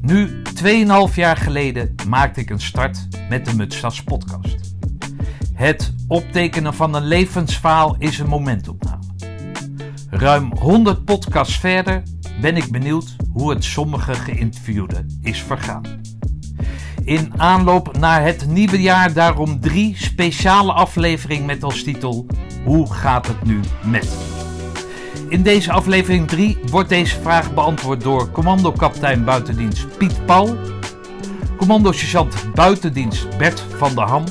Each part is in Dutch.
Nu, 2,5 jaar geleden, maakte ik een start met de Mutstas podcast. Het optekenen van een levensverhaal is een momentopname. Ruim 100 podcasts verder ben ik benieuwd hoe het sommige geïnterviewden is vergaan. In aanloop naar het nieuwe jaar daarom drie speciale afleveringen met als titel Hoe gaat het nu met? In deze aflevering 3 wordt deze vraag beantwoord door commando-kapitein buitendienst Piet Paul, commando-sergeant buitendienst Bert van der Ham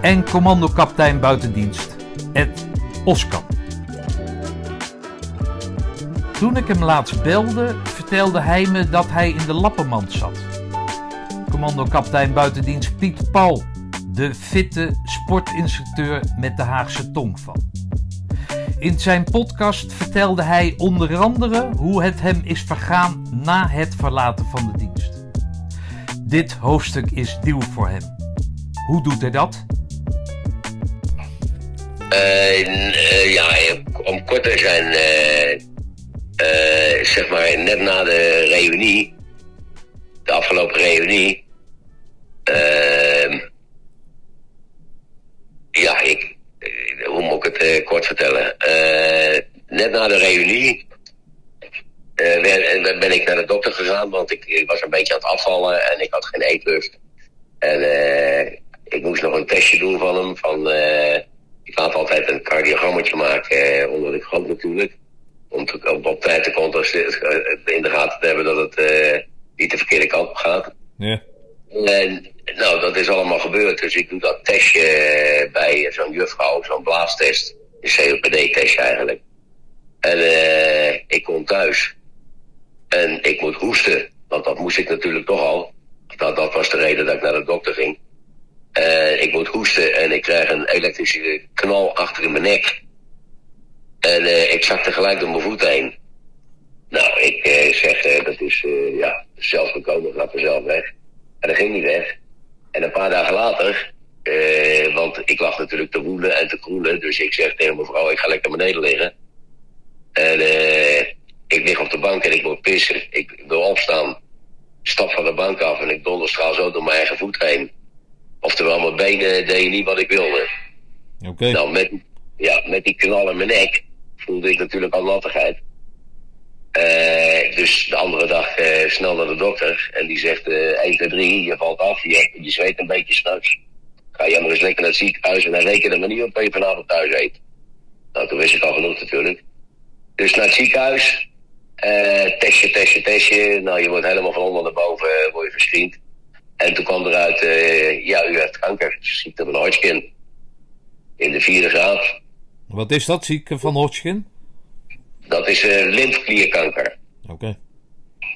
en commando-kapitein buitendienst Ed Oskam. Toen ik hem laatst belde, vertelde hij me dat hij in de lappenmand zat. Commando-kapitein buitendienst Piet Paul, de fitte sportinstructeur met de Haagse tongval. In zijn podcast vertelde hij onder andere hoe het hem is vergaan na het verlaten van de dienst. Dit hoofdstuk is nieuw voor hem. Hoe doet hij dat? Uh, uh, ja, om kort te zijn, uh, zeg maar net na de reunie, de afgelopen reunie, ehm, ja, ik, hoe moet ik het kort vertellen? De reunie ben ik naar de dokter gegaan, want ik, ik, was een beetje aan het afvallen en ik had geen eetlust. En ik moest nog een testje doen van hem, van ik laat altijd een cardiogrammetje maken eh, onder de grond natuurlijk. Om te, op, op tijd te controleren, in de gaten te hebben dat het niet de verkeerde kant op gaat. Ja. En nou, dat is allemaal gebeurd. Dus ik doe dat testje eh, bij zo'n juffrouw, zo'n blaastest. Een COPD-testje eigenlijk. En uh, ik kom thuis. En ik moet hoesten. Want dat moest ik natuurlijk toch al. Dat, dat was de reden dat ik naar de dokter ging. Uh, ik moet hoesten en ik krijg een elektrische knal achter in mijn nek. En uh, ik zakte gelijk door mijn voet heen. Nou, ik uh, zeg, dat is ja, zelf gekomen, gaat vanzelf weg. En dat ging niet weg. En een paar dagen later, want ik lag natuurlijk te woelen en te kroelen. Dus ik zeg tegen mijn vrouw, ik ga lekker beneden liggen. En ik lig op de bank en ik moet pissen. Ik wil opstaan, stap van de bank af en ik donderstraal zo door mijn eigen voet heen. Oftewel, mijn benen deden niet wat ik wilde. Oké. Okay. Nou, met, ja, met die knal in mijn nek voelde ik natuurlijk al nattigheid. Uh, dus de andere dag uh, snel naar de dokter. En die zegt, uh, 1, 2, 3, je valt af, je, je zweet een beetje s'nachts. Ga jij maar eens lekker naar het ziekenhuis en dan reken er maar niet op dat je vanavond thuis eet. Nou, toen wist ik al genoeg natuurlijk. Dus naar het ziekenhuis. testje, testje, testje. Nou, je wordt helemaal van onder naar boven word je verschriend. En toen kwam eruit, uh, ja, u heeft kanker, ziekte van Hodgkin. In de vierde graad. Wat is dat, ziekte van Hodgkin? Dat is uh, lymfklierkanker. Oké. Okay.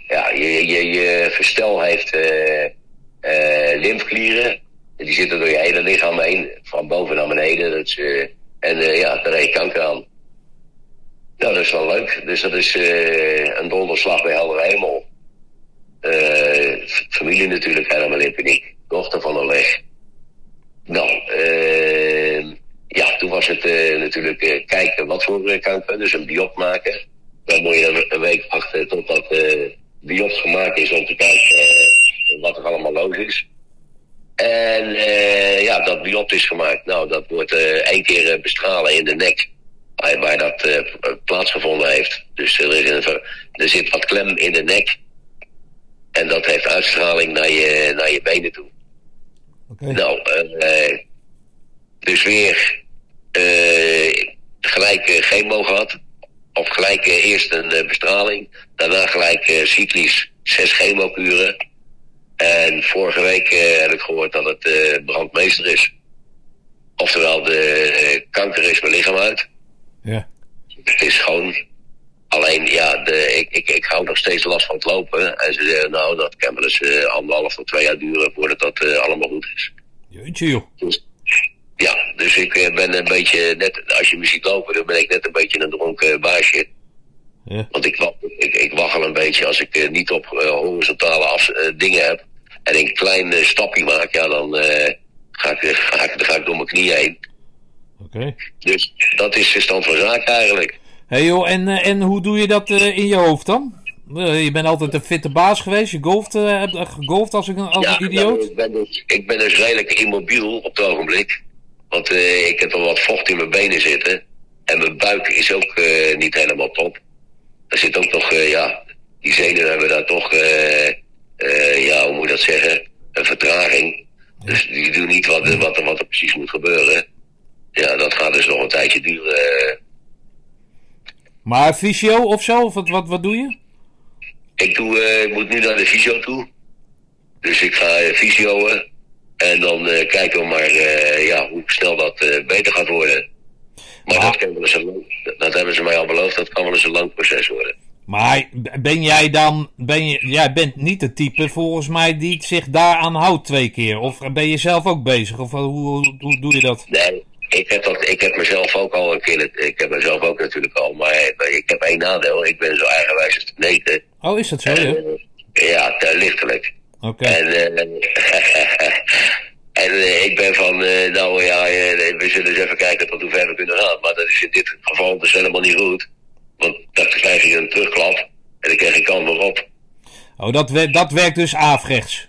Ja, je, je, je verstel heeft uh, lymfklieren. Die zitten door je hele lichaam heen, van boven naar beneden. Dat is, en ja, daar heet kanker aan. Nou, dat is wel leuk. Dus dat is een donderslag bij helder hemel. Uh, familie natuurlijk helemaal in paniek. Dochter van Oleg. Nou, uh, ja, toen was het uh, natuurlijk uh, kijken wat voor kanker. Dus een biop maken. Dan moet je een week wachten totdat de biop gemaakt is om te kijken wat er allemaal los is. En ja, dat biop is gemaakt. Nou, dat wordt één keer bestralen in de nek. Waar dat plaatsgevonden heeft. Dus er, is een, er zit wat klem in de nek. En dat heeft uitstraling naar je, naar je benen toe. Okay. Nou, uh, dus weer gelijk chemo gehad. Of gelijk eerst een bestraling. Daarna gelijk cyclisch zes chemokuren. En vorige week heb ik gehoord dat het brandmeester is. Oftewel, de kanker is mijn lichaam uit. Ja. Het is gewoon Alleen, ja, de, ik, ik, ik hou nog steeds last van het lopen. En ze zeggen, nou, dat kan wel eens uh, anderhalf tot twee jaar duren voordat dat uh, allemaal goed is. Jeetje, joh. Dus, ja, dus ik uh, ben een beetje, net als je muziek lopen, dan ben ik net een beetje een dronken baasje. Ja. Want ik, ik, ik waggel een beetje als ik niet op horizontale af, dingen heb. En een klein stapje maak, ja, dan ga, ik, ga, ik, dan ga ik door mijn knieën heen. Oké. Okay. Dus dat is de stand van zaken eigenlijk. Hé hey joh, en, en hoe doe je dat uh, in je hoofd dan? Eh, je bent altijd een fitte baas geweest. Je golft, eh, hebt gegolfd als, een, als Ja, een idioot. nou, ik, ben dus, ik ben dus redelijk immobiel op het ogenblik. Want eh, ik heb al wat vocht in mijn benen zitten. En mijn buik is ook eh, niet helemaal top. Er zit ook nog, eh, ja, die zenuwen hebben daar toch, eh, eh, ja, hoe moet je dat zeggen? Een vertraging. Dus die doen niet wat, wat, wat er precies moet gebeuren. Ja, dat gaat dus nog een tijdje duren. eh. Maar fysio of zo? Of wat, wat, wat doe je? Ik, doe, eh, ik moet nu naar de fysio toe. Dus ik ga uh, fysioen. En dan eh, kijken we maar eh, ja, hoe snel dat eh, beter gaat worden. Maar Ah. dat, kan wel eens een, lang- dat hebben ze mij al beloofd, dat kan wel eens een lang proces worden. Maar ben jij dan, ben je, jij bent niet het type volgens mij die zich daaraan houdt twee keer. Of ben je zelf ook bezig? Of hoe, hoe, hoe doe je dat? Nee, ik heb, dat, ik heb mezelf ook al een keer, ik heb mezelf ook natuurlijk al, maar ik heb één nadeel. Ik ben zo eigenwijs als te neten. Oh, is dat zo? En, Ja? eh, lichtelijk. Oké. En, eh, en eh, ik ben van, nou ja, we zullen eens even kijken tot hoe ver we kunnen gaan. Maar dat is in dit geval dus helemaal niet goed. Want dan krijg je een terugklap en dan krijg je kant nog op. Oh, dat, dat werkt dus averechts.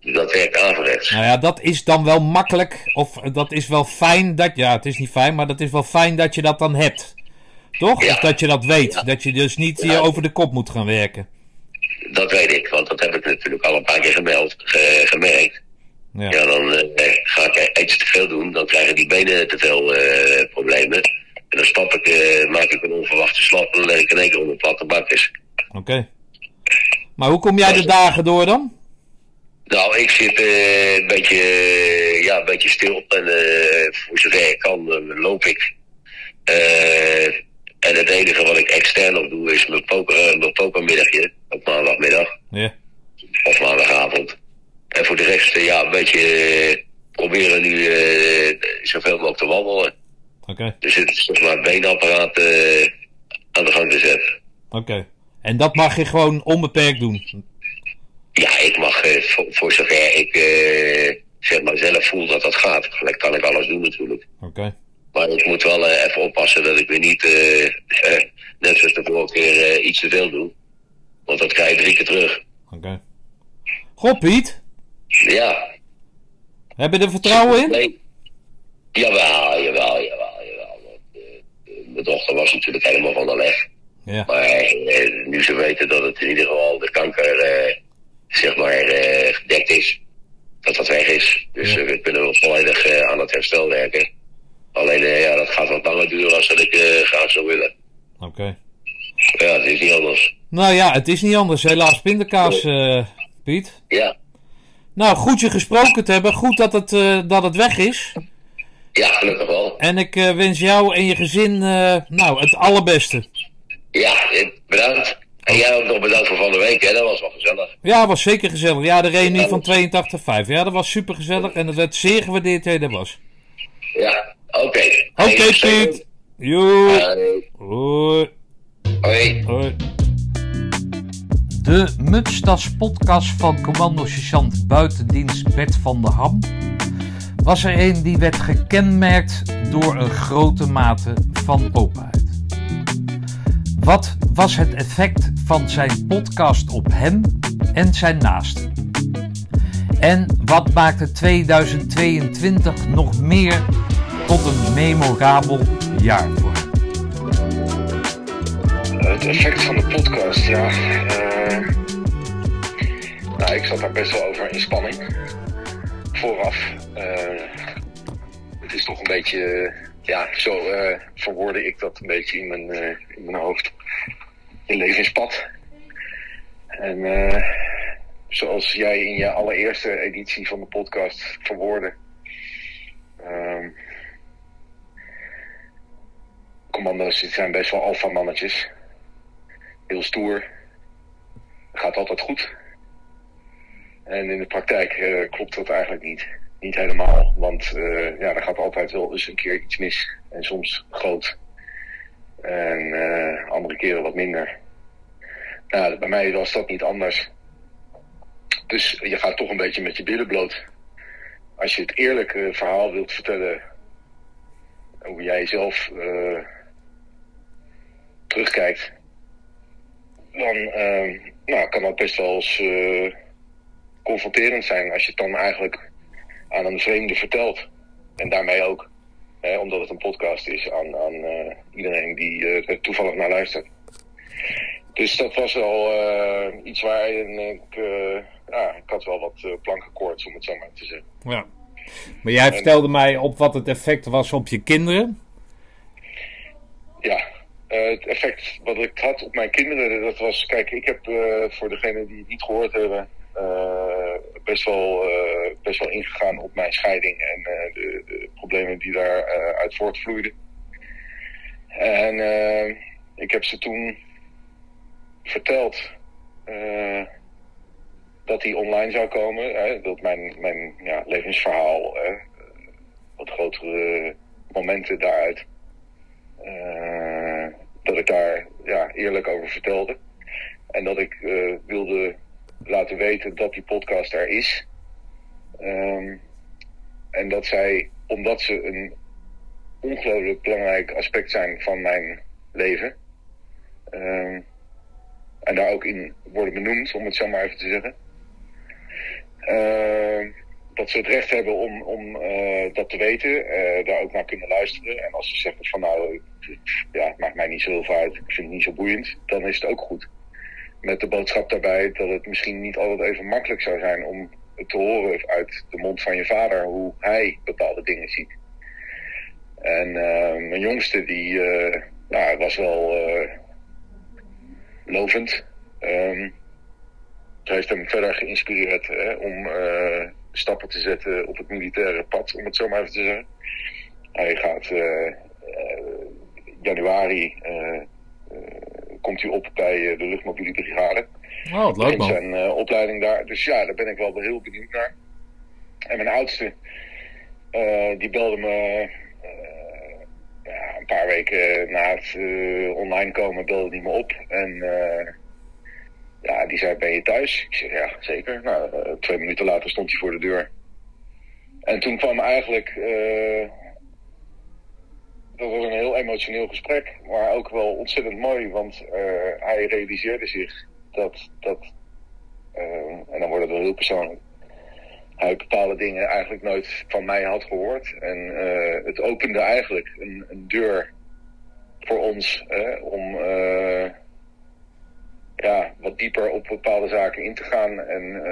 Dat werkt averechts. Nou ja, dat is dan wel makkelijk. Of eh, dat is wel fijn dat. Ja, het is niet fijn, maar dat is wel fijn dat je dat dan hebt. Toch? Ja. Of dat je dat weet. Ja. Dat je dus niet Ja. hier over de kop moet gaan werken. Dat weet ik, want dat heb ik natuurlijk al een paar keer gemeld, ge- gemerkt. Ja. Ja, dan eh, ga ik iets te veel doen, dan krijgen die benen te veel eh, problemen. En dan stap ik, eh, maak ik een onverwachte slag en dan leg ik in één keer onder platte bakjes. Oké. Maar hoe kom jij de dagen door dan? Nou, ik zit eh, een, beetje, eh, ja, een beetje stil en voor zover ik kan eh, loop ik. En het enige wat ik extern nog doe is mijn, poker, mijn pokermiddagje op maandagmiddag Ja. of maandagavond. En voor de rest, ja, een beetje proberen nu zoveel mogelijk te wandelen. Oké. Dus het is zeg maar het beenapparaat aan de gang te zetten. Oké. En dat mag je gewoon onbeperkt doen. Ja, ik mag eh, voor, voor zover ik eh, zeg maar zelf voel dat dat gaat. Gelijk kan ik alles doen natuurlijk. Oké. Maar ik moet wel eh, even oppassen dat ik weer niet, net zoals de vorige keer, iets te veel doe. Want dat krijg je drie keer terug. Oké. Goh, Piet. Ja. Heb je er vertrouwen in? Nee. Jawel, jawel, jawel, jawel. Mijn dochter was natuurlijk helemaal van de leg. Ja. Maar nu ze weten dat het in ieder geval de kanker, zeg maar, eh, gedekt is. Dat dat weg is. Dus Ja. eh, we kunnen wel volledig eh, aan het herstel werken. Alleen, ja, dat gaat wat langer duren als dat ik graag zou willen. Oké. Ja, het is niet anders. Nou ja, het is niet anders. Helaas pindakaas, Piet. Ja, Nou, goed je gesproken te hebben. Goed dat het, dat het weg is. ja gelukkig wel. En ik wens jou en je gezin nou, het allerbeste. Ja, bedankt. En jij ook nog bedankt voor van de week, hè? Dat was wel gezellig. Ja, was zeker gezellig. Ja, de reunie van 82.5. Ja, dat was super gezellig en het werd zeer gewaardeerd dat er was. Ja, oké. Oké, Hey, Piet. Joe. Hoi. Hoi. Hoi. De Mutstas podcast van commando-sergeant buitendienst Bert van der Ham was er een die werd gekenmerkt door een grote mate van openheid. Wat was het effect van zijn podcast op hem en zijn naasten? En wat maakte 2022 nog meer tot een memorabel jaar voor hem? Het effect van de podcast, ja. eh, nou, ik zat daar best wel over in spanning. Vooraf. Eh, het is toch een beetje, ja, zo eh verwoordde ik dat een beetje in mijn, eh, in mijn hoofd. Je levenspad. En eh, zoals jij in je allereerste editie van de podcast verwoordde. ehm, commando's zijn best wel alfamannetjes heel stoer. Gaat altijd goed. En in de praktijk klopt dat eigenlijk niet. Niet helemaal. Want eh, ja, er gaat altijd wel eens een keer iets mis. En soms groot. En eh, andere keren wat minder. Nou, bij mij was dat niet anders. Dus je gaat toch een beetje met je billen bloot. Als je het eerlijke verhaal wilt vertellen. Hoe jij zelf eh, terugkijkt dan uh, nou, kan dat best wel eens uh, confronterend zijn als je het dan eigenlijk aan een vreemde vertelt. En daarmee ook, hè, omdat het een podcast is, aan, aan uh, iedereen die er toevallig naar luistert. Dus dat was wel iets waarin ik, ja, ik had wel wat plankenkoorts om het zo maar te zeggen. Ja. Maar jij vertelde mij op wat het effect was op je kinderen. Ja, uh, het effect wat ik had op mijn kinderen, dat was, kijk, ik heb uh, voor degenen die het niet gehoord hebben, best, wel, best wel ingegaan op mijn scheiding en de, de, problemen die daaruit uit voortvloeiden. En ik heb ze toen verteld dat die online zou komen, hè, dat mijn, mijn ja, levensverhaal, wat grotere momenten daaruit uh, dat ik daar ja, eerlijk over vertelde. En dat ik uh, wilde laten weten dat die podcast er is. Um, en dat zij, omdat ze een ongelooflijk belangrijk aspect zijn van mijn leven. Um, en daar ook in worden benoemd, om het zo maar even te zeggen. Uh, dat ze het recht hebben om, om uh, dat te weten, uh, daar ook naar kunnen luisteren. En als ze zeggen van nou, ja, het maakt mij niet zo heel uit, ik vind het niet zo boeiend, dan is het ook goed. Met de boodschap daarbij dat het misschien niet altijd even makkelijk zou zijn om te horen uit de mond van je vader hoe hij bepaalde dingen ziet. En uh, mijn jongste, die nou, was wel lovend. Um, het heeft hem verder geïnspireerd hè, om stappen te zetten op het militaire pad, om het zo maar even te zeggen. Hij gaat januari komt hij op bij de luchtmobiele brigade. Oh, wat leuk man. zijn opleiding daar. Dus ja, daar ben ik wel heel benieuwd naar. En mijn oudste, die belde me ja, een paar weken na het online komen, belde hij me op. En ja, die zei, ben je thuis? Ik zei, ja, zeker. Nou, twee minuten later stond hij voor de deur. En toen kwam eigenlijk... Uh, dat was een heel emotioneel gesprek, maar ook wel ontzettend mooi, want uh, hij realiseerde zich dat, dat en dan wordt het wel heel persoonlijk, hij bepaalde dingen eigenlijk nooit van mij had gehoord. En het opende eigenlijk een, een deur voor ons om ja, wat dieper op bepaalde zaken in te gaan. En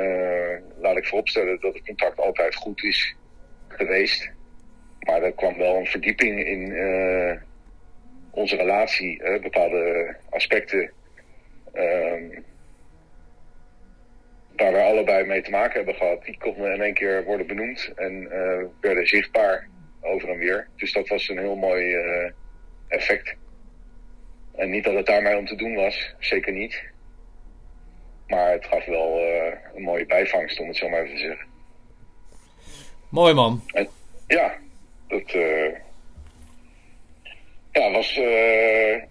laat ik vooropstellen dat het contact altijd goed is geweest. Maar er kwam wel een verdieping in uh, onze relatie, uh, bepaalde aspecten. Um, waar we allebei mee te maken hebben gehad, die konden in één keer worden benoemd en werden zichtbaar over en weer. Dus dat was een heel mooi effect. En niet dat het daarmee om te doen was, zeker niet. Maar het gaf wel uh, een mooie bijvangst, om het zo maar even te zeggen. Mooi man. En, ja, dat uh, ja, was uh,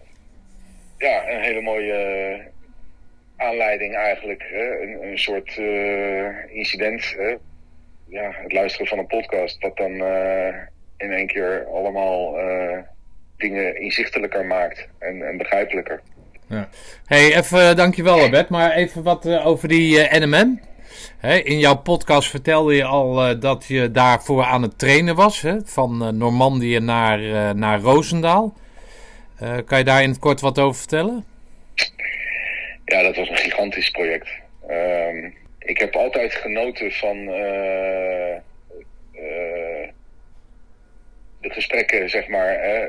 ja, een hele mooie aanleiding eigenlijk. Hè? Een, een soort incident. Hè? Ja, het luisteren van een podcast, wat dan in één keer allemaal dingen inzichtelijker maakt en, en begrijpelijker. Ja. Hey, even dankjewel Bert, maar even wat over die uh, NMM. Hey, in jouw podcast vertelde je al uh, dat je daarvoor aan het trainen was, hè? van Normandië naar, naar Roosendaal. kan je daar in het kort wat over vertellen? Ja, dat was een gigantisch project. Ehm, ik heb altijd genoten van de gesprekken, zeg maar, hè,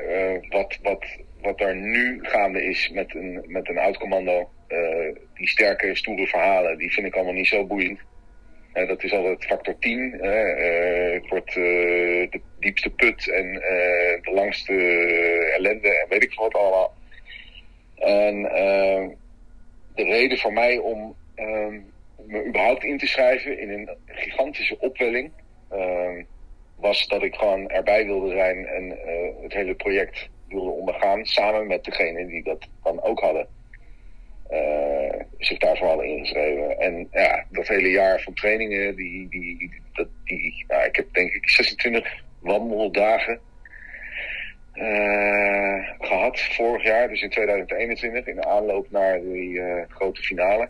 wat, wat wat er nu gaande is met een, met een oud commando. Uh, die sterke, stoere verhalen, die vind ik allemaal niet zo boeiend. Uh, dat is altijd factor 10. Uh, het wordt de diepste put en de langste ellende en weet ik veel wat allemaal. En de reden voor mij om ehm, me überhaupt in te schrijven in een gigantische opwelling was dat ik gewoon erbij wilde zijn en het hele project wilde ondergaan, samen met degene die dat dan ook hadden. Uh, zich daarvoor hadden ingeschreven. En ja, dat hele jaar van trainingen, die, die, dat, die, ik heb denk ik 26 wandeldagen gehad vorig jaar, dus in 2021, in de aanloop naar die grote finale.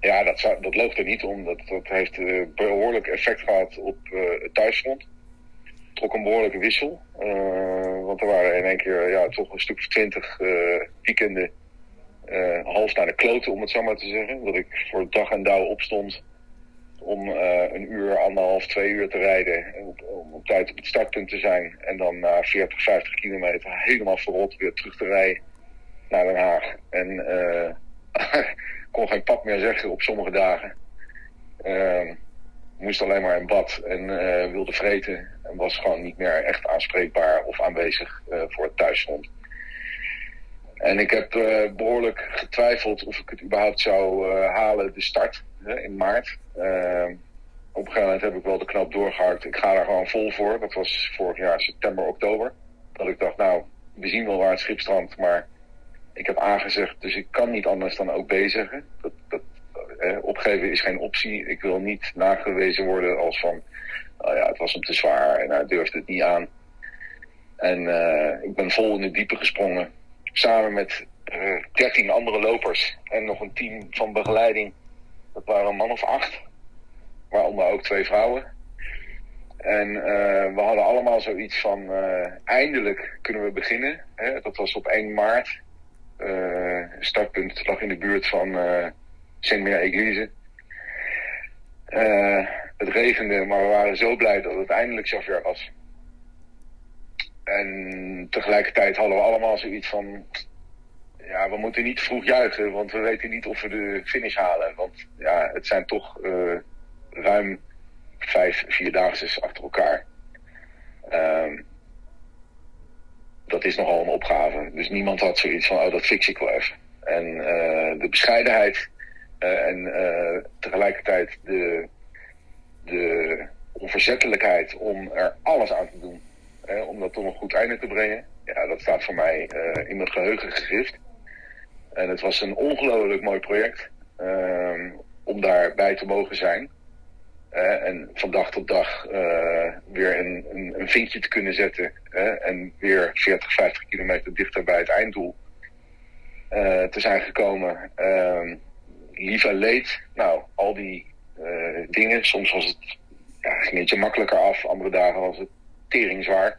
Ja, dat, dat loopt er niet om. Dat, heeft behoorlijk effect gehad op het thuisfront trok een behoorlijke wissel. Uh, want er waren in één keer ja, toch een stuk of twintig uh, weekenden uh, half naar de kloten, om het zo maar te zeggen. Dat ik voor dag en dauw opstond om een uur, anderhalf, twee uur te rijden. Om, om op tijd op het startpunt te zijn. En dan na 40, 50 kilometer helemaal verrot weer terug te rijden naar Den Haag. En kon geen pap meer zeggen op sommige dagen. Ehm, moest alleen maar in bad en uh, wilde vreten. En was gewoon niet meer echt aanspreekbaar of aanwezig uh, voor het thuisfront. En ik heb uh, behoorlijk getwijfeld of ik het überhaupt zou halen, de start in maart. Ehm, op een gegeven moment heb ik wel de knop doorgehakt. Ik ga daar gewoon vol voor. Dat was vorig jaar september, oktober. Dat ik dacht, nou, we zien wel waar het schip strandt, maar ik heb aangezegd, dus ik kan niet anders dan ook B zeggen. Dat, dat eh, opgeven is geen optie. Ik wil niet nagewezen worden als van, oh ja, het was hem te zwaar en hij durfde het niet aan. En ik ben vol in het diepe gesprongen. Samen met uh, 13 andere lopers en nog een team van begeleiding. Dat waren een man of acht. Waaronder ook twee vrouwen. En uh, we hadden allemaal zoiets van, uh, eindelijk kunnen we beginnen. Hè? Dat was op 1 maart. Startpunt lag in de buurt van. Uh, het regende, maar we waren zo blij dat het eindelijk zover was. En tegelijkertijd hadden we allemaal zoiets van... Ja, we moeten niet vroeg juichen, want we weten niet of we de finish halen. Want ja, het zijn toch uh, ruim vijf vierdaagse achter elkaar. Uh, dat is nogal een opgave. Dus niemand had zoiets van, oh, dat fix ik wel even. En uh, de bescheidenheid uh, en tegelijkertijd de, de onverzettelijkheid om er alles aan te doen. Om dat tot een goed einde te brengen. Ja, dat staat voor mij in mijn geheugen gegrift. En het was een ongelooflijk mooi project ehm, om daarbij te mogen zijn. en van dag tot dag weer een, een, een, vinkje te kunnen zetten. en weer 40, 50 kilometer dichter bij het einddoel te zijn gekomen. Ehm, lief en leed. Nou, al die dingen. Soms was het, ja, ging makkelijker af. Andere dagen was het tering zwaar.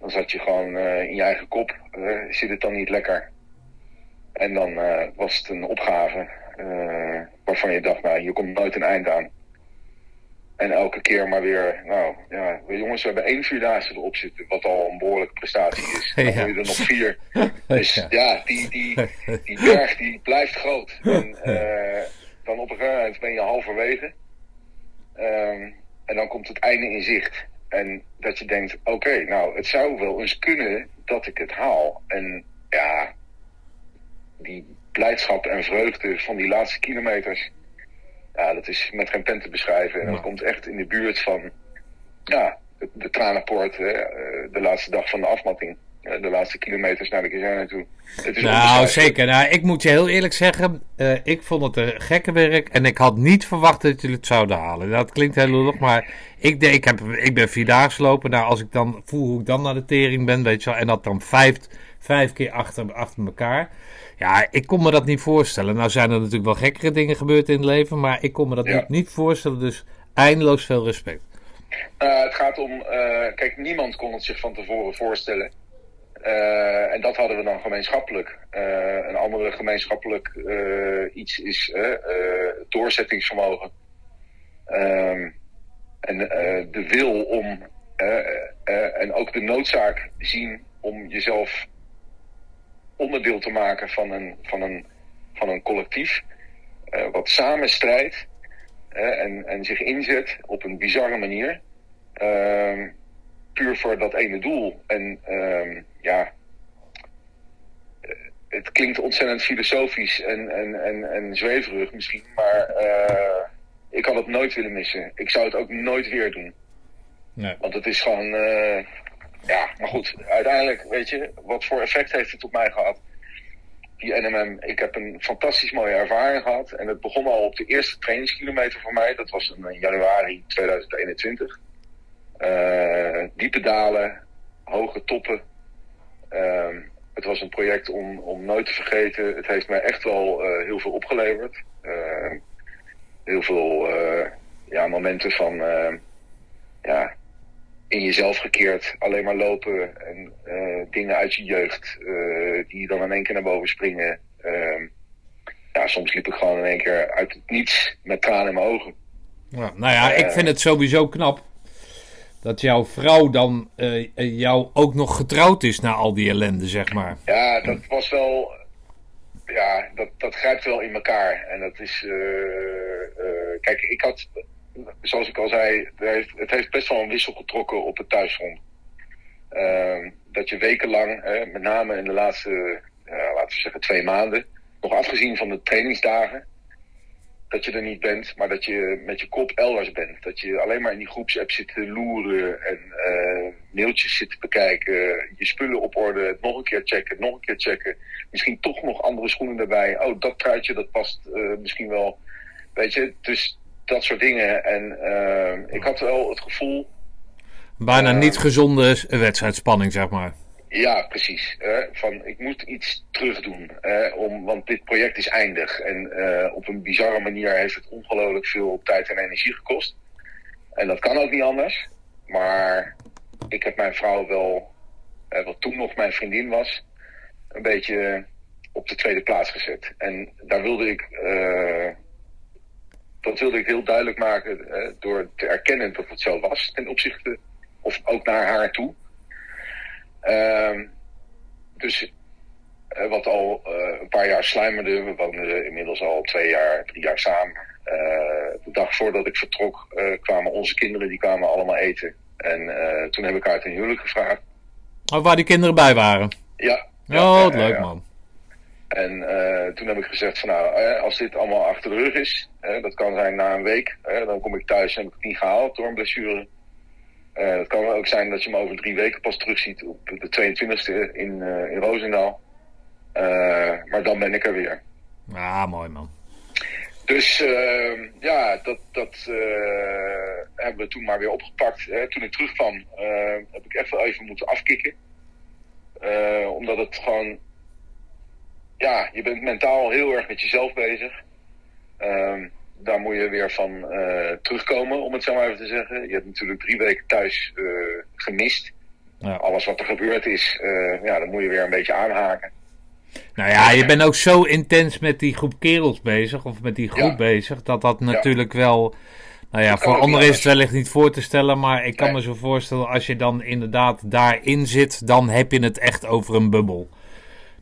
Dan zat je gewoon uh, in je eigen kop. Uh, zit het dan niet lekker? En dan was het een opgave waarvan je dacht, nou, hier komt nooit een eind aan. En elke keer maar weer, nou ja, jongens, we hebben één vierdaagse erop zitten, wat al een behoorlijke prestatie is. Dan ja. je er nog vier. Dus ja, ja die, die, die berg die blijft groot. En dan op een gegeven moment ben je halverwege. Um, en dan komt het einde in zicht. En dat je denkt, oké, okay, nou, het zou wel eens kunnen dat ik het haal. En ja, die blijdschap en vreugde van die laatste kilometers ja, dat is met geen pen te beschrijven. En dat komt echt in de buurt van ja, de, tranenpoort, hè, eh, de laatste dag van de afmatting. De laatste kilometers naar de kazerne toe. Het is nou, zeker. Nou, ik moet je heel eerlijk zeggen, uh, ik vond het een gekke werk. En ik had niet verwacht dat jullie het zouden halen. Dat klinkt heel lullig, maar ik, ik, heb, ik ben vierdaagse lopen. Nou, als ik dan voel hoe ik dan naar de tering ben, weet je wel. En dat dan vijf, vijf keer achter, achter elkaar. Ja, ik kon me dat niet voorstellen. Nou zijn er natuurlijk wel gekkere dingen gebeurd in het leven, maar ik kon me dat ja. niet, niet, voorstellen. Dus eindeloos veel respect. Uh, het gaat om, uh, kijk, niemand kon het zich van tevoren voorstellen. Uh, en dat hadden we dan gemeenschappelijk. een andere gemeenschappelijk iets is doorzettingsvermogen. Um, en de wil om, en ook de noodzaak zien om jezelf onderdeel te maken van een, van een, van een collectief. Wat samen strijdt en, en zich inzet op een bizarre manier. Puur voor dat ene doel. En ehm, ja, eh, het klinkt ontzettend filosofisch en, en, en, en zweverig misschien, maar eh, ik had het nooit willen missen. Ik zou het ook nooit weer doen. Nee. Want het is gewoon ja, maar goed, uiteindelijk, weet je, wat voor effect heeft het op mij gehad? Die NMM, ik heb een fantastisch mooie ervaring gehad. En het begon al op de eerste trainingskilometer voor mij. Dat was in januari 2021. Uh, diepe dalen, hoge toppen. Ehm, het was een project om, om nooit te vergeten. Het heeft mij echt wel uh, heel veel opgeleverd. Ehm, heel veel uh, ja, momenten van ja, in jezelf gekeerd, alleen maar lopen en dingen uit je jeugd die dan in één keer naar boven springen. Ehm, ja, soms liep ik gewoon in één keer uit het niets met tranen in mijn ogen. Ja, nou ja, ik vind het sowieso knap dat jouw vrouw dan uh, jou ook nog getrouwd is na al die ellende, zeg maar. Ja, dat was wel. Ja, dat, dat grijpt wel in elkaar. En dat is. Uh, kijk, ik had. Zoals ik al zei, het heeft, het best wel een wissel getrokken op het thuisfront. Ehm, dat je wekenlang, met name in de laatste, laten we zeggen, twee maanden, nog afgezien van de trainingsdagen, dat je er niet bent, maar dat je met je kop elders bent. Dat je alleen maar in die groepsapp zit te loeren en uh, mailtjes zit te bekijken, je spullen op orde, nog een keer checken, nog een keer checken. Misschien toch nog andere schoenen erbij. Oh, dat truitje, dat past uh, misschien wel. Weet je, dus dat soort dingen. En uh, ik had wel het gevoel. Bijna niet gezonde wedstrijdspanning, zeg maar. Ja, precies. Van ik moet iets terugdoen. Uh, om, want dit project is eindig. En uh, op een bizarre manier heeft het ongelooflijk veel tijd en energie gekost. En dat kan ook niet anders. Maar ik heb mijn vrouw wel, wat toen nog mijn vriendin was, een beetje op de tweede plaats gezet. En daar wilde ik, dat wilde ik heel duidelijk maken door te erkennen dat het zo was ten opzichte, of ook naar haar toe. Uh, dus uh, wat al uh, een paar jaar sluimerde. We woonden inmiddels al twee jaar, drie jaar samen. Uh, de dag voordat ik vertrok kwamen onze kinderen, die kwamen allemaal eten. En toen heb ik haar ten huwelijk gevraagd. Oh, waar die kinderen bij waren? Ja. Oh, wat leuk man. En toen heb ik gezegd van nou, als dit allemaal achter de rug is, dat kan zijn na een week, dan kom ik thuis en heb ik het niet gehaald door een blessure. Uh, het kan ook zijn dat je me over drie weken pas terugziet op de 22e in, uh, in Roosendaal. Uh, maar dan ben ik er weer. Ah, mooi man. Dus ehm, ja, dat, dat hebben we toen maar weer opgepakt. Hè. Toen ik terugkwam heb ik even even moeten afkicken. omdat het gewoon... Ja, je bent mentaal heel erg met jezelf bezig. Ehm, daar moet je weer van uh, terugkomen, om het zo maar even te zeggen. Je hebt natuurlijk drie weken thuis uh, gemist. Ja. Alles wat er gebeurd is, uh, ja, dan moet je weer een beetje aanhaken. Nou ja, je bent ook zo intens met die groep kerels bezig, of met die groep ja. bezig, dat dat natuurlijk ja. wel. Nou ja, voor anderen is het wellicht niet voor te stellen, maar ik kan nee. me zo voorstellen, als je dan inderdaad daarin zit, dan heb je het echt over een bubbel.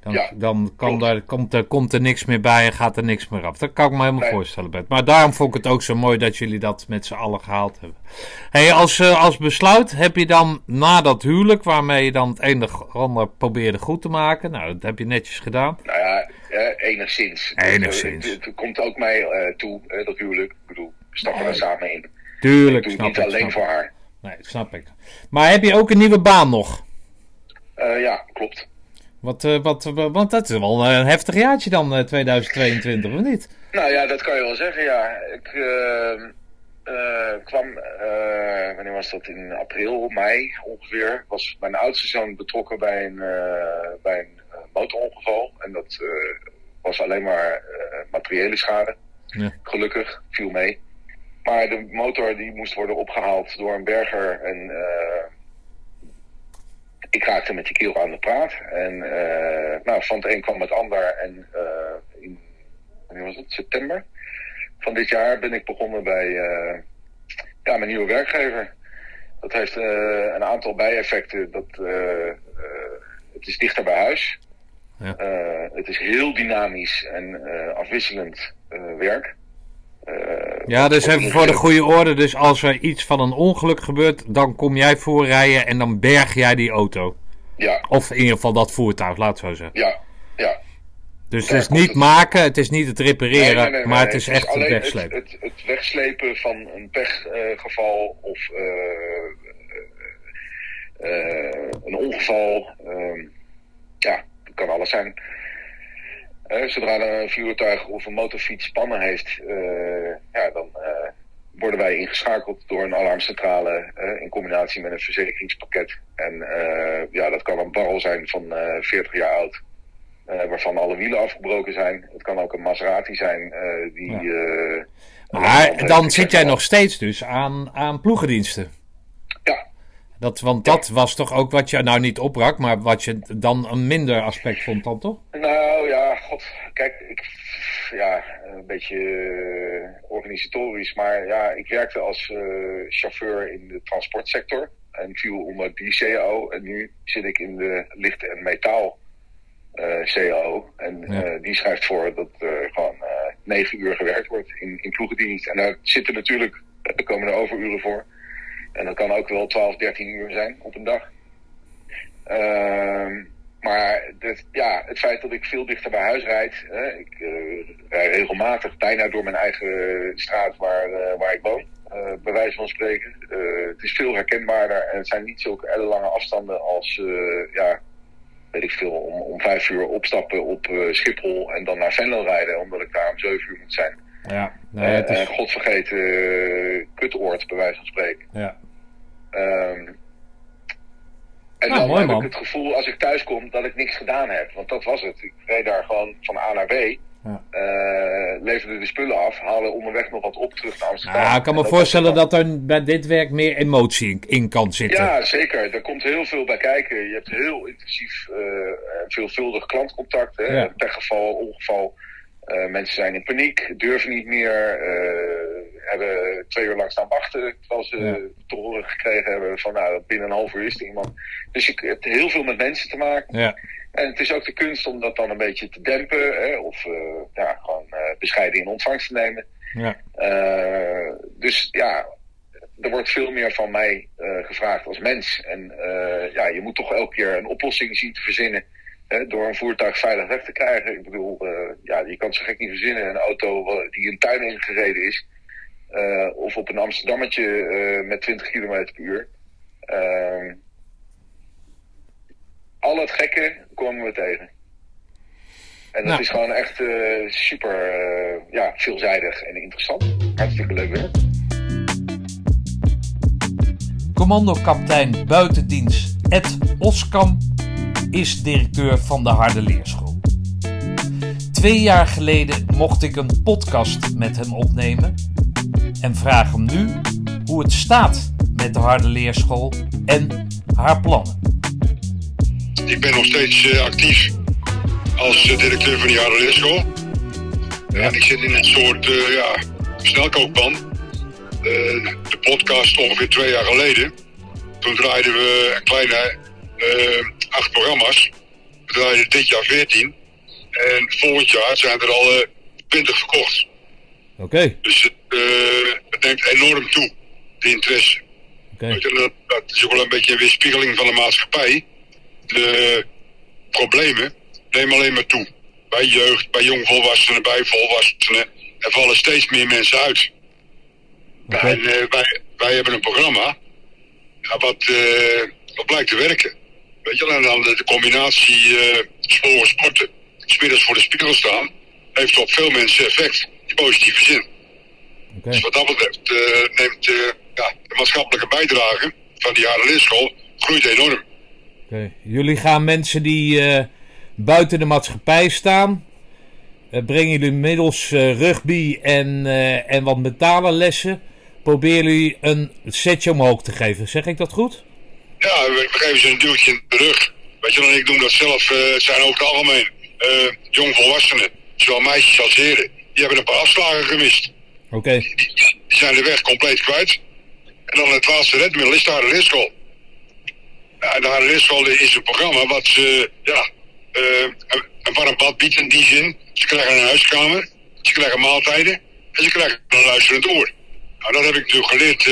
Dan, ja, dan kan daar, komt, er, komt er niks meer bij en gaat er niks meer af. Dat kan ik me helemaal nee. voorstellen, Bert. Maar daarom vond ik het ook zo mooi dat jullie dat met z'n allen gehaald hebben. Hey, als, uh, als besluit heb je dan na dat huwelijk, waarmee je dan het een of ander probeerde goed te maken. Nou, dat heb je netjes gedaan. Nou ja, eh, enigszins. Enigszins. Het, het, komt ook mij uh, toe, dat huwelijk. Ik bedoel, we stappen nee. er samen in. Tuurlijk, ik snap niet ik, alleen snap voor ik. haar. Nee, dat snap ik. Maar heb je ook een nieuwe baan nog? Uh, ja, klopt. Wat, uh, wat, want dat is wel een heftig jaartje dan, uh, 2022, of niet? Nou ja, dat kan je wel zeggen, ja. Ik uh, kwam, wanneer was dat? In april, mei ongeveer. Was mijn oudste zoon betrokken bij een, bij een motorongeval. En dat was alleen maar materiële schade. Ja. Gelukkig, viel mee. Maar de motor die moest worden opgehaald door een berger en ik raakte met die kerel aan de praat. En uh, nou, van het een kwam het ander. En uh, in wanneer was het? september van dit jaar ben ik begonnen bij uh, ja, mijn nieuwe werkgever. Dat heeft een aantal bijeffecten. Dat, het is dichter bij huis. Ja. het is heel dynamisch en afwisselend werk. Uh, ja, dus even voor de goede orde. Dus als er iets van een ongeluk gebeurt, dan kom jij voorrijden en dan berg jij die auto. Ja. Of in ieder geval dat voertuig, laat zo zeggen. Ja, ja. Dus het is niet het... maken, het is niet het repareren, nee, nee, nee, maar het is het echt is het wegslepen. Het, het, het, wegslepen van een pechgeval uh, of uh, een ongeval. ja, dat kan alles zijn. Zodra een vuurtuig of een motorfiets spannen heeft, ja, dan uh, worden wij ingeschakeld door een alarmcentrale in combinatie met een verzekeringspakket. En ja, dat kan een barrel zijn van 40 jaar oud. waarvan alle wielen afgebroken zijn. Het kan ook een Maserati zijn die. Ja. maar dan zit jij nog steeds dus aan, aan ploegendiensten. Ja, dat, want dat was toch ook wat je nou niet opbrak, maar wat je dan een minder aspect vond dan toch? Nou ja, god, kijk, ik, ja, een beetje uh, organisatorisch, maar ja, ik werkte als uh, chauffeur in de transportsector en viel onder die CAO en nu zit ik in de licht- en metaal eh, CAO en ja. die schrijft voor dat er gewoon negen uur gewerkt wordt in, in ploegendienst en daar zitten natuurlijk, er komen er overuren voor. En dat kan ook wel 12, 13 uur zijn op een dag. Uh, maar ja, het feit dat ik veel dichter bij huis rijd. Hè, ik uh, rijd regelmatig bijna door mijn eigen straat waar, uh, waar ik woon. Uh, bij wijze van spreken. het is veel herkenbaarder en het zijn niet zulke ellenlange afstanden als, ja, weet ik veel, om, om vijf uur opstappen op Schiphol en dan naar Venlo rijden, omdat ik daar om zeven uur moet zijn. Ja, nee, het is... God vergeten kutoord, bij wijze van spreken. Ja. Um, en nou, dan mooi, heb man. ik het gevoel als ik thuis kom dat ik niks gedaan heb. Want dat was het. Ik reed daar gewoon van A naar B. Ja. Uh, leverde de spullen af, haalde onderweg nog wat op terug naar Amsterdam. Ja, ik kan me voorstellen dat er bij dit werk meer emotie in, kan zitten. Ja, zeker. Er komt heel veel bij kijken. Je hebt heel intensief, uh, veelvuldig klantcontact. Hè? Ja. Pechgeval, ongeval. Uh, mensen zijn in paniek, durven niet meer, uh, hebben twee uur lang staan wachten terwijl ze ja. te horen gekregen hebben van nou, binnen een half uur is er iemand. Dus je hebt heel veel met mensen te maken. Ja. En het is ook de kunst om dat dan een beetje te dempen hè, of uh, ja, gewoon bescheiden in ontvangst te nemen. Ja. dus ja, er wordt veel meer van mij gevraagd als mens. En ja, je moet toch elke keer een oplossing zien te verzinnen door een voertuig veilig weg te krijgen. Ik bedoel, uh, ja, je kan het zo gek niet verzinnen. Een auto die een tuin ingereden is. Uh, of op een Amsterdammetje uh, met 20 km per uur. Ehm, al het gekke komen we tegen. En dat nou. is gewoon echt super ja, veelzijdig en interessant. Hartstikke leuk werk. Commando-kaptein buitendienst Ed Oskam is directeur van de Harde Leerschool. Twee jaar geleden mocht ik een podcast met hem opnemen en vraag hem nu hoe het staat met de Harde Leerschool en haar plannen. Ik ben nog steeds uh, actief als uh, directeur van die Harde Leerschool. Ja. Ik zit in een soort uh, ja, snelkookpan. de podcast ongeveer twee jaar geleden. Toen draaiden we een kleine acht programma's. We draaien dit jaar 14. En volgend jaar zijn er al uh, eh, 20 verkocht. Oké. Okay. Dus het, het, neemt enorm toe, de interesse. Oké. Okay. Dat, dat, is ook wel een beetje een weerspiegeling van de maatschappij. De problemen nemen alleen maar toe. Bij jeugd, bij jongvolwassenen, bij volwassenen. Er vallen steeds meer mensen uit. Okay. En uh, wij, wij hebben een programma wat, wat blijkt te werken. Weet je, en dan de combinatie uh, sporen sporten, smiddags voor de spiegel staan, heeft op veel mensen effect, in positieve zin. Okay. Dus wat dat betreft uh, neemt uh, ja, de maatschappelijke bijdrage van die Harde Leerschool groeit enorm. Okay. Jullie gaan mensen die buiten de maatschappij staan, brengen jullie middels rugby en, en wat mentale lessen, proberen jullie een setje omhoog te geven. Zeg ik dat goed? Ja, we, geven ze een duwtje in de rug. Weet je dan, ik doe dat zelf, uh, zijn over het algemeen uh, jongvolwassenen, zowel meisjes als heren, die hebben een paar afslagen gemist. Oké. Okay. Die, die, zijn de weg compleet kwijt. En dan het laatste redmiddel is de harde leerschool. Ja, de harde leerschool is een programma wat ze, ja, uh, een, een warm bad biedt in die zin. Ze krijgen een huiskamer, ze krijgen maaltijden en ze krijgen een luisterend oor. Nou, dat heb ik natuurlijk geleerd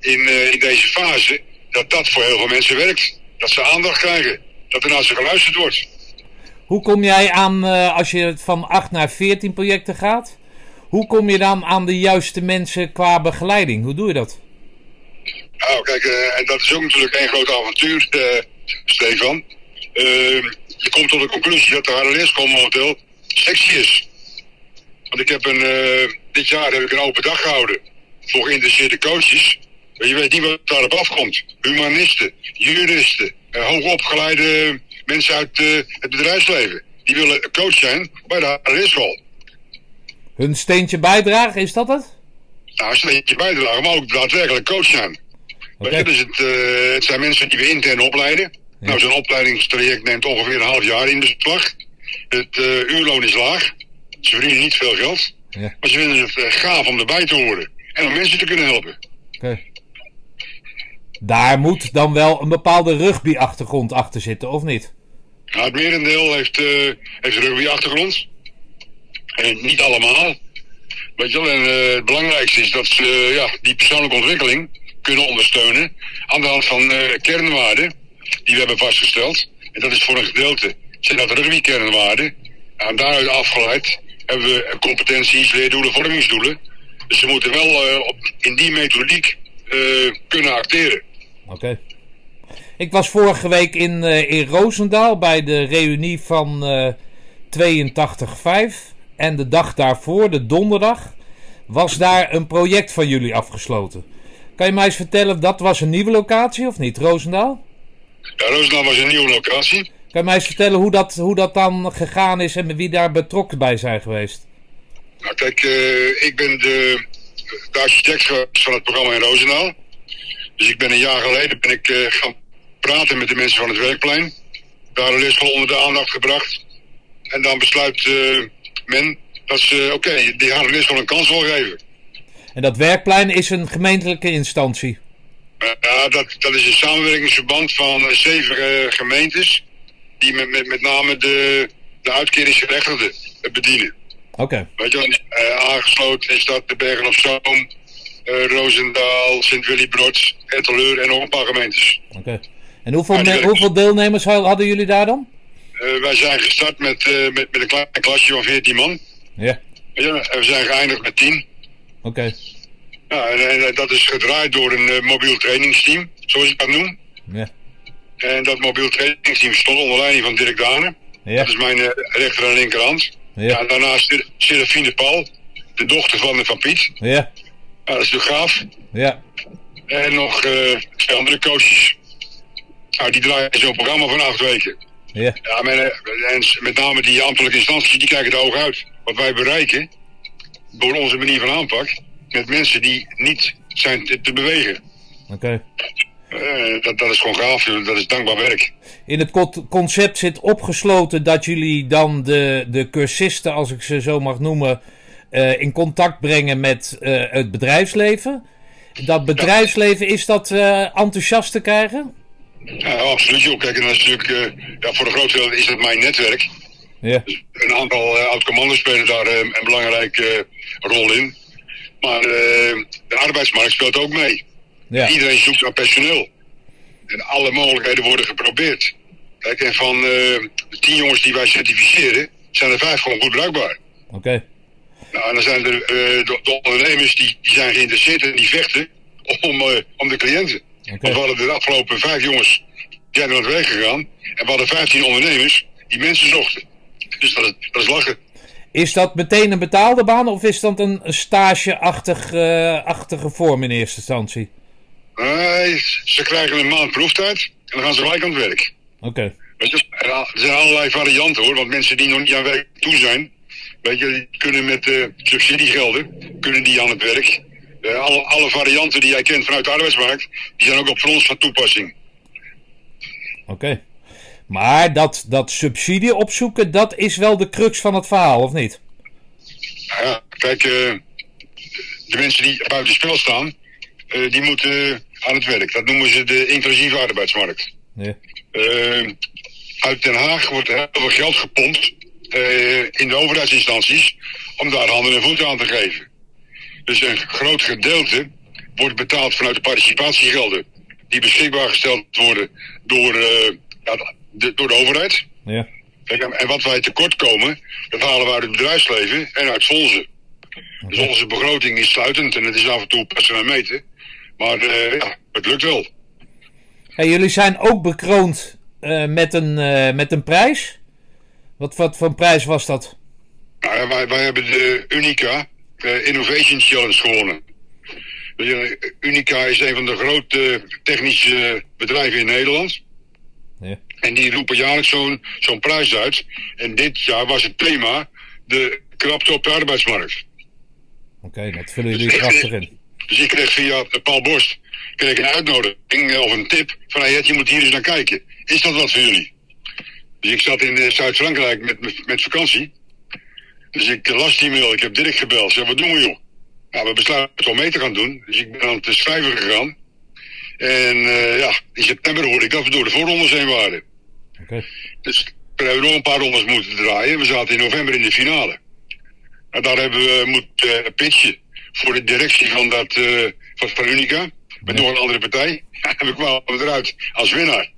in, in deze fase dat dat voor heel veel mensen werkt. Dat ze aandacht krijgen. Dat er naar ze geluisterd wordt. Hoe kom jij aan, uh, als je van 8 naar 14 projecten gaat, hoe kom je dan aan de juiste mensen qua begeleiding? Hoe doe je dat? Nou, kijk, uh, en dat is ook natuurlijk een groot avontuur, uh, Stefan. je komt tot de conclusie dat de harde leerschool momenteel sexy is. Want ik heb een, dit jaar heb ik een open dag gehouden. voor geïnteresseerde coaches. Je weet niet wat daarop afkomt. Humanisten, juristen, hoogopgeleide mensen uit uh, het bedrijfsleven. Die willen coach zijn bij de HRS-school. Hun steentje bijdragen, is dat het? Nou, een steentje bijdragen, maar ook daadwerkelijk coach zijn. Okay. Dus het, uh, het zijn mensen die we intern opleiden. Ja. Nou, zo'n opleidingstraject neemt ongeveer een half jaar in beslag. Het uh, uurloon is laag. Ze verdienen niet veel geld. Ja. Maar ze vinden het gaaf om erbij te horen. En om mensen te kunnen helpen. Okay. Daar moet dan wel een bepaalde rugby-achtergrond achter zitten, of niet? Nou, het merendeel heeft, uh, rugby-achtergrond. En niet allemaal. Weet je en uh, het belangrijkste is dat ze ja, die persoonlijke ontwikkeling kunnen ondersteunen aan de hand van kernwaarden die we hebben vastgesteld. En dat is voor een gedeelte zijn dat rugby-kernwaarden. En daaruit afgeleid hebben we competenties, leerdoelen, vormingsdoelen. Dus ze moeten wel op, in die methodiek kunnen acteren. Oké. Okay. Ik was vorige week in, uh, in Roosendaal bij de reunie van uh, 82.5. En de dag daarvoor, de donderdag, was daar een project van jullie afgesloten. Kan je mij eens vertellen, dat was een nieuwe locatie of niet, Roosendaal? Ja, Roosendaal was een nieuwe locatie. Kan je mij eens vertellen hoe dat, hoe dat dan gegaan is en wie daar betrokken bij zijn geweest? Nou kijk, uh, ik ben de, de architect van het programma in Roosendaal. Dus ik ben een jaar geleden ben ik, uh, gaan praten met de mensen van het werkplein. Daar een school onder de aandacht gebracht. En dan besluit uh, men dat ze, oké, okay, die gaan de school een kans wil geven. En dat werkplein is een gemeentelijke instantie? Ja, dat, dat is een samenwerkingsverband van zeven uh, gemeentes. Die met, met, met name de, de uitkeringsgerechtigden bedienen. Oké. Okay. Weet je uh, aangesloten is dat de Bergen op Zoom, Roosendaal, Sint-Willy-Brods, Etteleur en nog een paar gemeentes. Oké. Okay. En hoeveel, ja, hoeveel deelnemers hadden jullie daar dan? wij zijn gestart met, met, met een klein klasje van 14 man. Ja. Ja, we zijn geëindigd met 10. Oké. Okay. Ja, en, en, dat is gedraaid door een uh, mobiel trainingsteam, zoals ik dat noem. Ja. En dat mobiel trainingsteam stond onder leiding van Dirk Dane. Ja. Dat is mijn uh, rechter en linkerhand. Ja. ja en daarnaast Serafine Paul, de dochter van, van Piet. Ja. Ja. Dat is de gaaf. Ja. En nog uh, twee andere coaches. Nou, die draaien zo'n programma van acht weken. Ja. Ja, men, en met name die ambtelijke instanties, die kijken er oog uit. Wat wij bereiken, door onze manier van aanpak, met mensen die niet zijn te, te bewegen. Oké. Okay. Uh, dat, dat is gewoon gaaf, dat is dankbaar werk. In het concept zit opgesloten dat jullie dan de, de cursisten, als ik ze zo mag noemen, uh, in contact brengen met uh, het bedrijfsleven. Dat bedrijfsleven, is dat enthousiast te krijgen? Ja, absoluut. Joh. Kijk, en dat is natuurlijk, ja, voor een groot deel is het mijn netwerk. Ja. Dus een aantal oud-commandos spelen daar een belangrijke rol in. Maar de arbeidsmarkt speelt ook mee. Ja. Iedereen zoekt naar personeel. En alle mogelijkheden worden geprobeerd. Kijk, en van uh, de tien jongens die wij certificeren, zijn er vijf gewoon goed bruikbaar. Oké. Okay. Nou, en dan zijn er uh, de, de, ondernemers die, die zijn geïnteresseerd en die vechten om, om de cliënten. Okay. Want we hadden de afgelopen vijf jongens die zijn naar het werk gegaan. En we hadden vijftien ondernemers die mensen zochten. Dus dat is, dat is lachen. Is dat meteen een betaalde baan of is dat een stageachtige vorm in eerste instantie? Nee, ze krijgen een maand proeftijd en dan gaan ze gelijk aan het werk. Oké. Okay. Er zijn allerlei varianten hoor, want mensen die nog niet aan werk toe zijn, weet je, die kunnen met uh, subsidiegelden, kunnen die aan het werk. Uh, alle, alle, varianten die jij kent vanuit de arbeidsmarkt, die zijn ook op voor ons van toepassing. Oké. Okay. Maar dat, dat subsidie opzoeken, dat is wel de crux van het verhaal, of niet? Ja, kijk, uh, de mensen die buiten spel staan, uh, die moeten aan het werk. Dat noemen ze de inclusieve arbeidsmarkt. Ja. Uh, uit Den Haag wordt heel veel geld gepompt in de overheidsinstanties om daar handen en voeten aan te geven. Dus een groot gedeelte wordt betaald vanuit de participatiegelden die beschikbaar gesteld worden door ja, de, door de overheid. Ja. En wat wij tekort komen, dat halen we uit het bedrijfsleven en uit fondsen. Okay. Dus onze begroting is sluitend en het is af en toe passen en meten. Maar uh, ja, het lukt wel. Hey, jullie zijn ook bekroond uh, met, een, met een prijs. Wat, wat voor prijs was dat? Nou, wij, wij hebben de Unica Innovation Challenge gewonnen. Unica is een van de grote technische bedrijven in Nederland. Ja. En die roepen jaarlijks zo'n zo'n prijs uit. En dit jaar was het thema de krapte op de arbeidsmarkt. Oké, dat vullen jullie krachtig in. Dus ik kreeg via Paul Borst kreeg een uitnodiging of een tip van hey, je moet hier eens naar kijken. Is dat wat voor jullie? Dus ik zat in eh, Zuid-Frankrijk met, met, vakantie. Dus ik las die mail, ik heb Dirk gebeld. Zeg, wat doen we joh? Nou, we besluiten het wel mee te gaan doen. Dus ik ben aan het schrijven gegaan. En uh, ja, in september hoorde ik dat we door de voorrondes heen waren. Oké. Dus we hebben nog een paar rondes moeten draaien. We zaten in november in de finale. Nou, daar hebben we moeten uh, pitchen voor de directie van, dat, uh, van, van Unica. Met nog een andere partij. En we kwamen eruit als winnaar.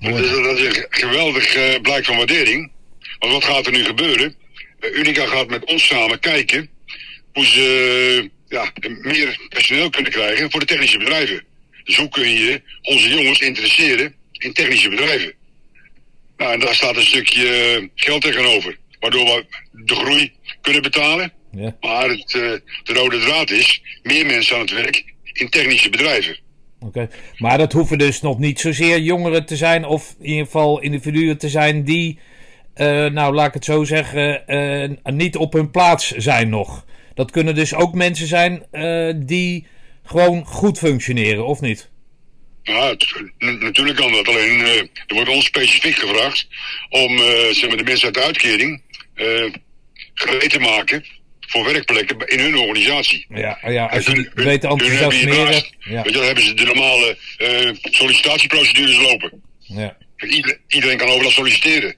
Mooi. Dus dat is een geweldig uh, blijk van waardering. Want wat gaat er nu gebeuren? Uh, Unica gaat met ons samen kijken hoe ze uh, ja, meer personeel kunnen krijgen voor de technische bedrijven. Dus hoe kun je onze jongens interesseren in technische bedrijven? Nou, en daar staat een stukje geld tegenover. Waardoor we de groei kunnen betalen. Ja. Maar het, de rode draad is meer mensen aan het werk in technische bedrijven. Maar dat hoeven dus nog niet zozeer jongeren te zijn, of in ieder geval individuen te zijn die, uh, nou laat ik het zo zeggen, uh, niet op hun plaats zijn nog. Dat kunnen dus ook mensen zijn uh, die gewoon goed functioneren, of niet? Ja, natuurlijk kan dat. Alleen er wordt ons specifiek gevraagd om zeg maar, de mensen uit de uitkering gereed te maken voor werkplekken in hun organisatie. Ja, ja als je hun, weet enthousiasmeren. Ja. Weet je, dan hebben ze de normale uh, sollicitatieprocedures lopen. Ja. Iedereen, iedereen kan overal solliciteren.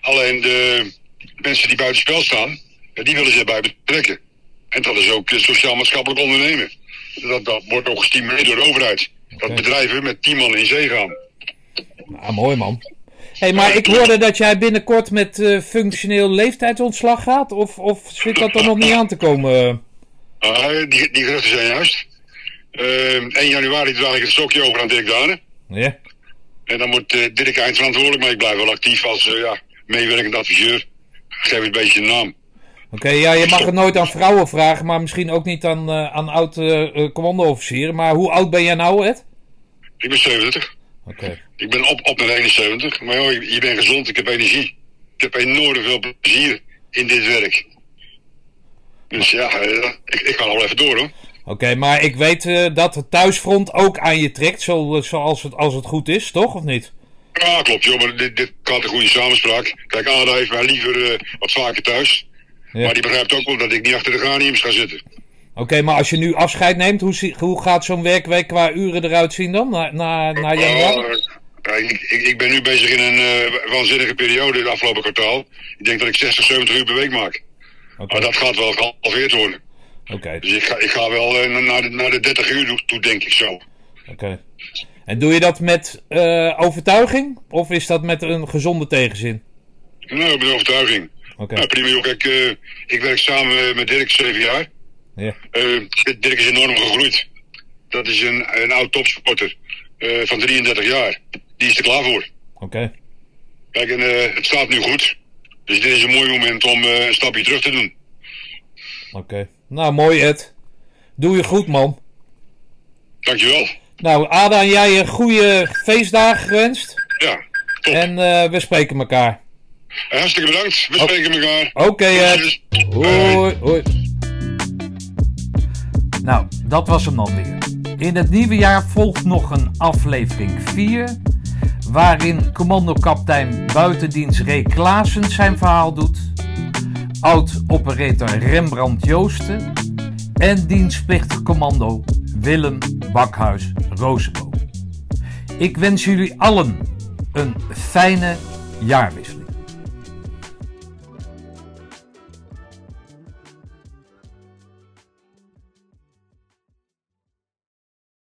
Alleen de mensen die buiten spel staan, die willen ze erbij betrekken. En dat is ook sociaal-maatschappelijk ondernemen. Dat, dat wordt ook gestimuleerd door de overheid. Dat bedrijven met tien man in zee gaan. Nou, mooi man. Hey, maar ik hoorde dat jij binnenkort met uh, functioneel leeftijdsontslag gaat. Of, of zit dat er nog niet aan te komen? Uh, die, die geruchten zijn juist. Uh, 1 januari draag ik het stokje over aan Dirk Dane. Ja. En dan wordt uh, Dirk eindverantwoordelijk, maar ik blijf wel actief als uh, ja, meewerkend adviseur. Geef een beetje een naam. Oké, okay, ja, je mag het nooit aan vrouwen vragen, maar misschien ook niet aan, uh, aan oud-commando-officieren. maar hoe oud ben jij nou, Ed? Ik ben 70. Okay. Ik ben op, op naar 71, maar joh, je, je bent gezond, ik heb energie. Ik heb enorm veel plezier in dit werk. Dus ja, ik, ik ga al even door hoor. Oké, okay, maar ik weet uh, dat het thuisfront ook aan je trekt, zo, zoals het, als het goed is, toch? Of niet? Ja, klopt joh, maar dit, dit gaat een goede samenspraak. Kijk, Ada heeft mij liever uh, wat vaker thuis. Ja. Maar die begrijpt ook wel dat ik niet achter de graniums ga zitten. Oké, okay, maar als je nu afscheid neemt, hoe, hoe gaat zo'n werkweek qua uren eruit zien dan? Na, na, na januari? Uh, ik, ik, ik, ben nu bezig in een uh, waanzinnige periode het afgelopen kwartaal. Ik denk dat ik 60, 70 uur per week maak. Okay. Maar dat gaat wel gehalveerd worden. Oké. Okay. Dus ik ga, ik ga wel uh, naar, de, naar de 30 uur toe, denk ik zo. Oké. En doe je dat met overtuiging? Of is dat met een gezonde tegenzin? Nee, met overtuiging. Oké. Nou, prima. Kijk, ik werk samen met Dirk 7 jaar. Ja. Dirk is enorm gegroeid. Dat is een, een oud topsporter. Uh, van 33 jaar. Die is er klaar voor. Oké. Okay. Kijk, en uh, het staat nu goed. Dus dit is een mooi moment om een stapje terug te doen. Oké. Okay. Nou, mooi Ed. Doe je goed, man. Dankjewel. Nou, Ada en jij een goede feestdagen gewenst. Ja, top. En we spreken elkaar. Hartstikke bedankt. We spreken elkaar. Oké, okay, Ed. Hoi, hoi. Nou, dat was hem dan weer. In het nieuwe jaar volgt nog een aflevering 4, waarin commandokapitein buitendienst Ray zijn verhaal doet, oud-operator Rembrandt Joosten en dienstplichtig commando Willem Bakhuis Rozenboom. Ik wens jullie allen een fijne jaarwisseling.